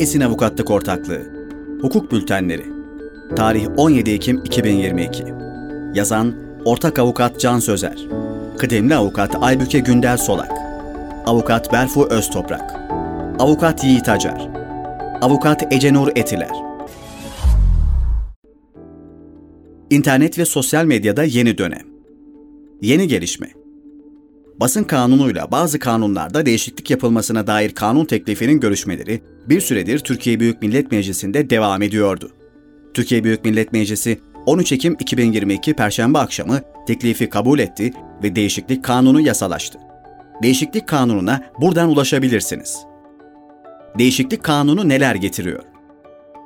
Esin Avukatlık Ortaklığı. Hukuk Bültenleri. Tarih 17 Ekim 2022 Yazan Ortak Avukat Can Sözer. Kıdemli Avukat Aybüke Gündel Solak. Avukat Berfu Öztoprak. Avukat Yiğit Acar. Avukat Ecenur Etiler. İnternet ve sosyal medyada yeni dönem. Yeni gelişme Basın kanunuyla bazı kanunlarda değişiklik yapılmasına dair kanun teklifinin görüşmeleri bir süredir Türkiye Büyük Millet Meclisi'nde devam ediyordu. Türkiye Büyük Millet Meclisi 13 Ekim 2022 Perşembe akşamı teklifi kabul etti ve değişiklik kanunu yasalaştı. Değişiklik kanununa buradan ulaşabilirsiniz. Değişiklik kanunu neler getiriyor?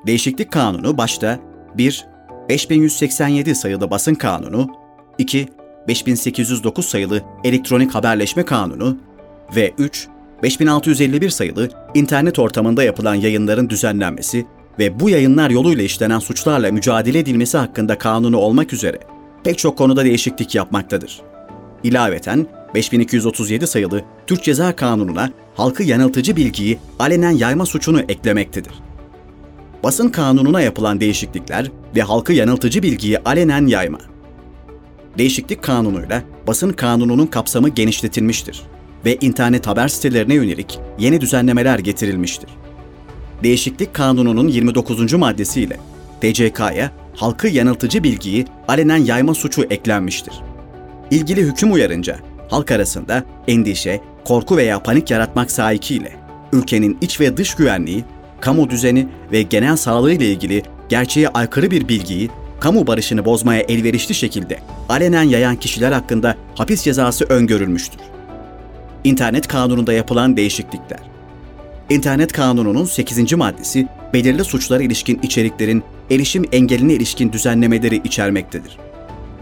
Değişiklik kanunu başta 1. 5187 sayılı basın kanunu, 2. 5809 sayılı Elektronik Haberleşme Kanunu ve 3. 5651 sayılı internet ortamında yapılan yayınların düzenlenmesi ve bu yayınlar yoluyla işlenen suçlarla mücadele edilmesi hakkında kanunu olmak üzere pek çok konuda değişiklik yapmaktadır. İlaveten 5237 sayılı Türk Ceza Kanunu'na halkı yanıltıcı bilgiyi alenen yayma suçunu eklemektedir. Basın kanununa yapılan değişiklikler ve halkı yanıltıcı bilgiyi alenen yayma Değişiklik kanunuyla basın kanununun kapsamı genişletilmiştir ve internet haber sitelerine yönelik yeni düzenlemeler getirilmiştir. Değişiklik kanununun 29. maddesiyle TCK'ya halkı yanıltıcı bilgiyi alenen yayma suçu eklenmiştir. İlgili hüküm uyarınca halk arasında endişe, korku veya panik yaratmak sahikiyle ülkenin iç ve dış güvenliği, kamu düzeni ve genel sağlığı ile ilgili gerçeğe aykırı bir bilgiyi kamu barışını bozmaya elverişli şekilde alenen yayan kişiler hakkında hapis cezası öngörülmüştür. İnternet kanununda yapılan değişiklikler. İnternet kanununun 8. maddesi belirli suçlara ilişkin içeriklerin erişim engeline ilişkin düzenlemeleri içermektedir.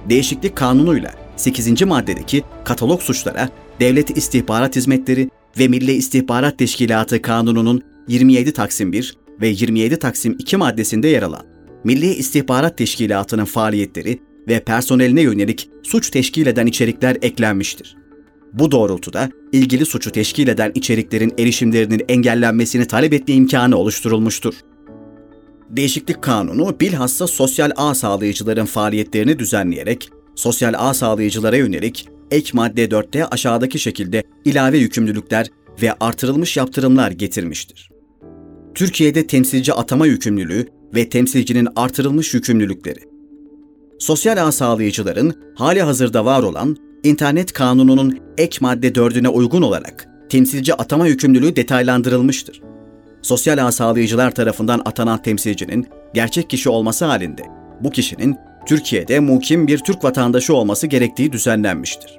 Değişiklik kanunuyla 8. maddedeki katalog suçlara Devlet İstihbarat Hizmetleri ve Milli İstihbarat Teşkilatı Kanunu'nun 27 Taksim 1 ve 27 Taksim 2 maddesinde yer alan Milli İstihbarat Teşkilatı'nın faaliyetleri ve personeline yönelik suç teşkil eden içerikler eklenmiştir. Bu doğrultuda ilgili suçu teşkil eden içeriklerin erişimlerinin engellenmesini talep etme imkanı oluşturulmuştur. Değişiklik kanunu bilhassa sosyal ağ sağlayıcıların faaliyetlerini düzenleyerek sosyal ağ sağlayıcılara yönelik ek madde 4'te aşağıdaki şekilde ilave yükümlülükler ve artırılmış yaptırımlar getirmiştir. Türkiye'de temsilci atama yükümlülüğü ve temsilcinin artırılmış yükümlülükleri. Sosyal ağ sağlayıcıların hali hazırda var olan İnternet Kanunu'nun ek madde 4'üne uygun olarak temsilci atama yükümlülüğü detaylandırılmıştır. Sosyal ağ sağlayıcılar tarafından atanan temsilcinin gerçek kişi olması halinde bu kişinin Türkiye'de mukim bir Türk vatandaşı olması gerektiği düzenlenmiştir.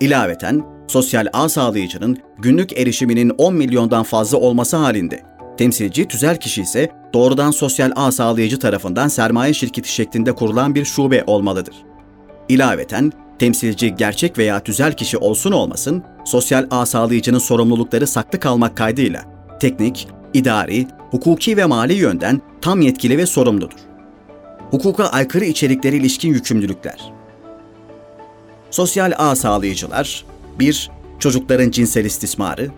İlaveten sosyal ağ sağlayıcının günlük erişiminin 10 milyondan fazla olması halinde Temsilci tüzel kişi ise doğrudan sosyal ağ sağlayıcı tarafından sermaye şirketi şeklinde kurulan bir şube olmalıdır. İlaveten temsilci gerçek veya tüzel kişi olsun olmasın, sosyal ağ sağlayıcının sorumlulukları saklı kalmak kaydıyla teknik, idari, hukuki ve mali yönden tam yetkili ve sorumludur. Hukuka aykırı içeriklere ilişkin yükümlülükler. Sosyal ağ sağlayıcılar 1. Çocukların cinsel istismarı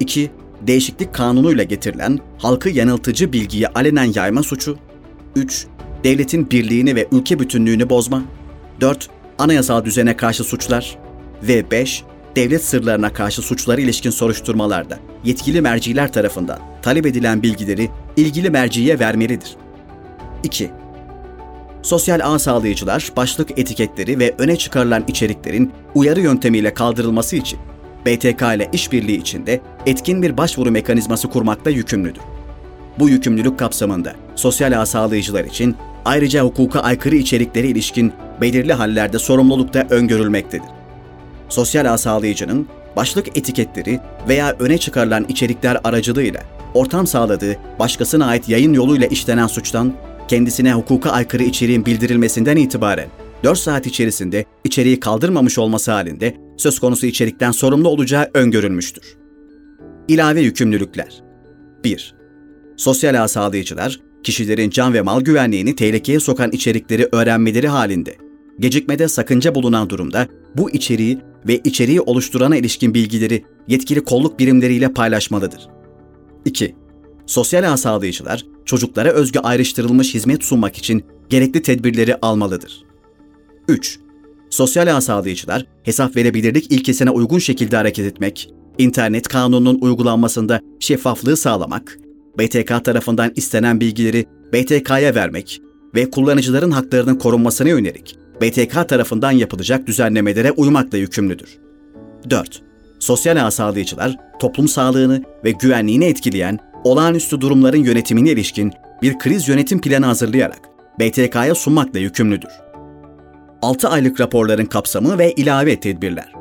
2 değişiklik kanunuyla getirilen halkı yanıltıcı bilgiyi alenen yayma suçu, 3. Devletin birliğini ve ülke bütünlüğünü bozma, 4. Anayasal düzene karşı suçlar ve 5. Devlet sırlarına karşı suçlara ilişkin soruşturmalarda yetkili merciler tarafından talep edilen bilgileri ilgili merciye vermelidir. 2. Sosyal ağ sağlayıcılar başlık etiketleri ve öne çıkarılan içeriklerin uyarı yöntemiyle kaldırılması için BTK ile işbirliği içinde etkin bir başvuru mekanizması kurmakta yükümlüdür. Bu yükümlülük kapsamında sosyal ağ sağlayıcılar için ayrıca hukuka aykırı içeriklere ilişkin belirli hallerde sorumluluk da öngörülmektedir. Sosyal ağ sağlayıcının başlık etiketleri veya öne çıkarılan içerikler aracılığıyla ortam sağladığı başkasına ait yayın yoluyla işlenen suçtan kendisine hukuka aykırı içeriğin bildirilmesinden itibaren 4 saat içerisinde içeriği kaldırmamış olması halinde söz konusu içerikten sorumlu olacağı öngörülmüştür. İlave yükümlülükler 1. Sosyal ağ sağlayıcılar, kişilerin can ve mal güvenliğini tehlikeye sokan içerikleri öğrenmeleri halinde, gecikmede sakınca bulunan durumda bu içeriği ve içeriği oluşturana ilişkin bilgileri yetkili kolluk birimleriyle paylaşmalıdır. 2. sosyal ağ sağlayıcılar çocuklara özgü ayrıştırılmış hizmet sunmak için gerekli tedbirleri almalıdır. 3. Sosyal ağ sağlayıcılar hesap verebilirlik ilkesine uygun şekilde hareket etmek, internet kanununun uygulanmasında şeffaflığı sağlamak, BTK tarafından istenen bilgileri BTK'ya vermek ve kullanıcıların haklarının korunmasına yönelik BTK tarafından yapılacak düzenlemelere uymakla yükümlüdür. 4. Sosyal ağ sağlayıcılar toplum sağlığını ve güvenliğini etkileyen olağanüstü durumların yönetimine ilişkin bir kriz yönetim planı hazırlayarak BTK'ya sunmakla yükümlüdür. 6 aylık raporların kapsamı ve ilave tedbirler.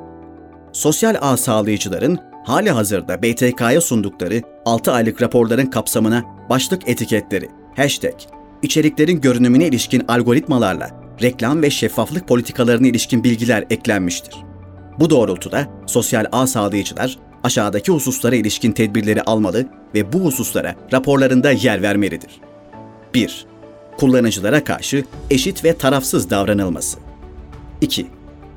Sosyal ağ sağlayıcıların hali hazırda BTK'ya sundukları 6 aylık raporların kapsamına başlık etiketleri, hashtag, içeriklerin görünümüne ilişkin algoritmalarla reklam ve şeffaflık politikalarına ilişkin bilgiler eklenmiştir. Bu doğrultuda sosyal ağ sağlayıcılar aşağıdaki hususlara ilişkin tedbirleri almalı ve bu hususlara raporlarında yer vermelidir. 1. Kullanıcılara karşı eşit ve tarafsız davranılması. 2.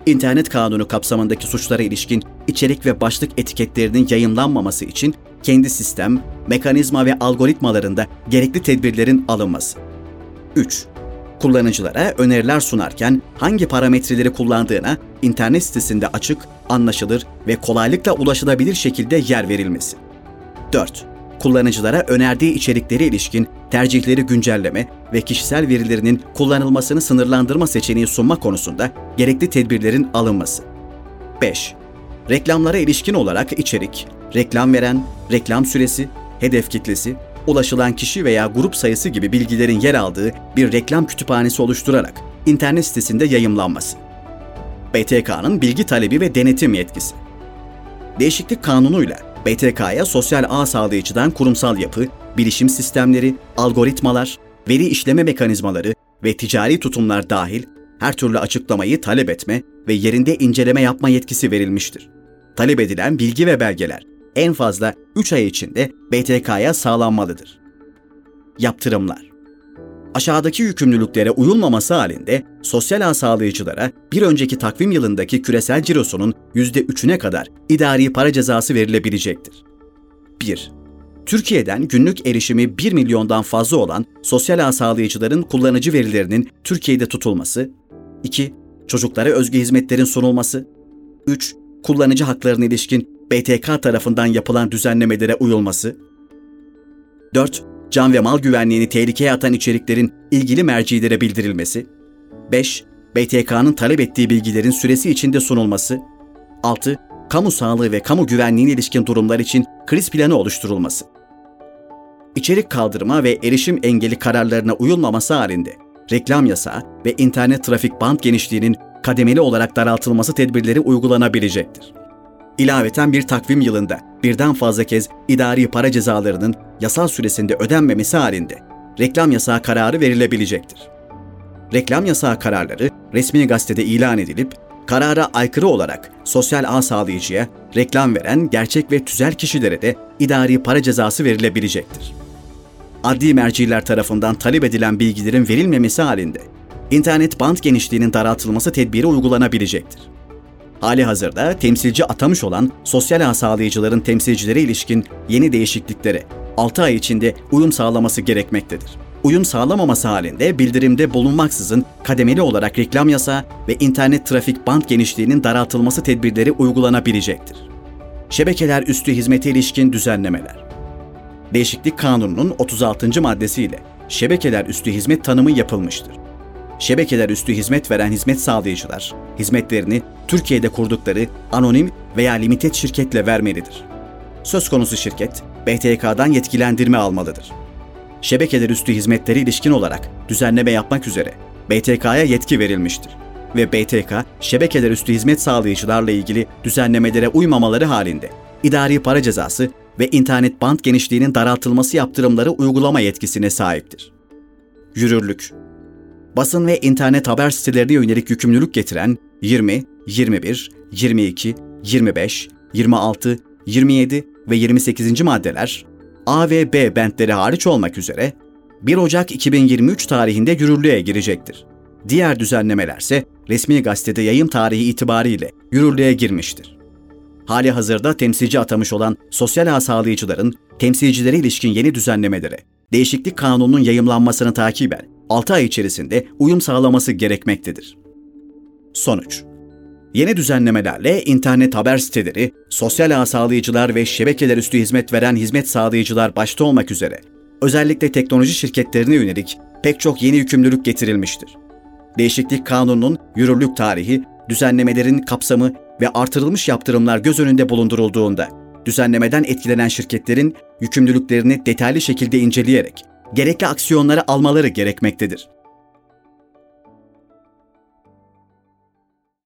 İnternet kanunu kapsamındaki suçlara ilişkin içerik ve başlık etiketlerinin yayınlanmaması için kendi sistem, mekanizma ve algoritmalarında gerekli tedbirlerin alınması. 3 kullanıcılara öneriler sunarken hangi parametreleri kullandığına internet sitesinde açık, anlaşılır ve kolaylıkla ulaşılabilir şekilde yer verilmesi. 4. Kullanıcılara önerdiği içerikleri ilişkin tercihleri güncelleme ve kişisel verilerinin kullanılmasını sınırlandırma seçeneği sunma konusunda gerekli tedbirlerin alınması. 5. Reklamlara ilişkin olarak içerik, reklam veren, reklam süresi, hedef kitlesi, ulaşılan kişi veya grup sayısı gibi bilgilerin yer aldığı bir reklam kütüphanesi oluşturarak internet sitesinde yayımlanması. BTK'nın bilgi talebi ve denetim yetkisi. Değişiklik kanunuyla BTK'ya sosyal ağ sağlayıcıdan kurumsal yapı, bilişim sistemleri, algoritmalar, veri işleme mekanizmaları ve ticari tutumlar dahil her türlü açıklamayı talep etme ve yerinde inceleme yapma yetkisi verilmiştir. Talep edilen bilgi ve belgeler en fazla 3 ay içinde BTK'ya sağlanmalıdır. Yaptırımlar Aşağıdaki yükümlülüklere uyulmaması halinde sosyal ağ sağlayıcılara bir önceki takvim yılındaki küresel cirosunun %3'üne kadar idari para cezası verilebilecektir. 1. Türkiye'den günlük erişimi 1 milyondan fazla olan sosyal ağ sağlayıcıların kullanıcı verilerinin Türkiye'de tutulması. 2. Çocuklara özgü hizmetlerin sunulması. 3. Kullanıcı haklarına ilişkin BTK tarafından yapılan düzenlemelere uyulması. 4. Can ve mal güvenliğini tehlikeye atan içeriklerin ilgili mercilere bildirilmesi. 5. BTK'nın talep ettiği bilgilerin süresi içinde sunulması. 6. Kamu sağlığı ve kamu güvenliğine ilişkin durumlar için kriz planı oluşturulması. İçerik kaldırma ve erişim engeli kararlarına uyulmaması halinde reklam yasağı ve internet trafik band genişliğinin kademeli olarak daraltılması tedbirleri uygulanabilecektir. İlaveten bir takvim yılında birden fazla kez idari para cezalarının yasal süresinde ödenmemesi halinde reklam yasağı kararı verilebilecektir. Reklam yasağı kararları resmi gazetede ilan edilip karara aykırı olarak sosyal ağ sağlayıcıya reklam veren gerçek ve tüzel kişilere de idari para cezası verilebilecektir. Adli merciler tarafından talep edilen bilgilerin verilmemesi halinde internet band genişliğinin daraltılması tedbiri uygulanabilecektir. Hali hazırda temsilci atamış olan sosyal ağ sağlayıcıların temsilcileri ilişkin yeni değişikliklere 6 ay içinde uyum sağlaması gerekmektedir. Uyum sağlamaması halinde bildirimde bulunmaksızın kademeli olarak reklam yasağı ve internet trafik band genişliğinin daraltılması tedbirleri uygulanabilecektir. Şebekeler üstü hizmete ilişkin düzenlemeler. Değişiklik Kanunu'nun 36. maddesiyle şebekeler üstü hizmet tanımı yapılmıştır şebekeler üstü hizmet veren hizmet sağlayıcılar, hizmetlerini Türkiye'de kurdukları anonim veya limited şirketle vermelidir. Söz konusu şirket, BTK'dan yetkilendirme almalıdır. Şebekeler üstü hizmetleri ilişkin olarak düzenleme yapmak üzere BTK'ya yetki verilmiştir ve BTK, şebekeler üstü hizmet sağlayıcılarla ilgili düzenlemelere uymamaları halinde idari para cezası ve internet band genişliğinin daraltılması yaptırımları uygulama yetkisine sahiptir. Yürürlük basın ve internet haber sitelerine yönelik yükümlülük getiren 20, 21, 22, 25, 26, 27 ve 28. maddeler A ve B bentleri hariç olmak üzere 1 Ocak 2023 tarihinde yürürlüğe girecektir. Diğer düzenlemelerse resmi gazetede yayın tarihi itibariyle yürürlüğe girmiştir. hali hazırda temsilci atamış olan sosyal ağ sağlayıcıların temsilcilere ilişkin yeni düzenlemelere, değişiklik kanununun yayımlanmasını takiben 6 ay içerisinde uyum sağlaması gerekmektedir. Sonuç Yeni düzenlemelerle internet haber siteleri, sosyal ağ sağlayıcılar ve şebekeler üstü hizmet veren hizmet sağlayıcılar başta olmak üzere özellikle teknoloji şirketlerine yönelik pek çok yeni yükümlülük getirilmiştir. Değişiklik kanununun yürürlük tarihi, düzenlemelerin kapsamı ve artırılmış yaptırımlar göz önünde bulundurulduğunda düzenlemeden etkilenen şirketlerin yükümlülüklerini detaylı şekilde inceleyerek gerekli aksiyonları almaları gerekmektedir.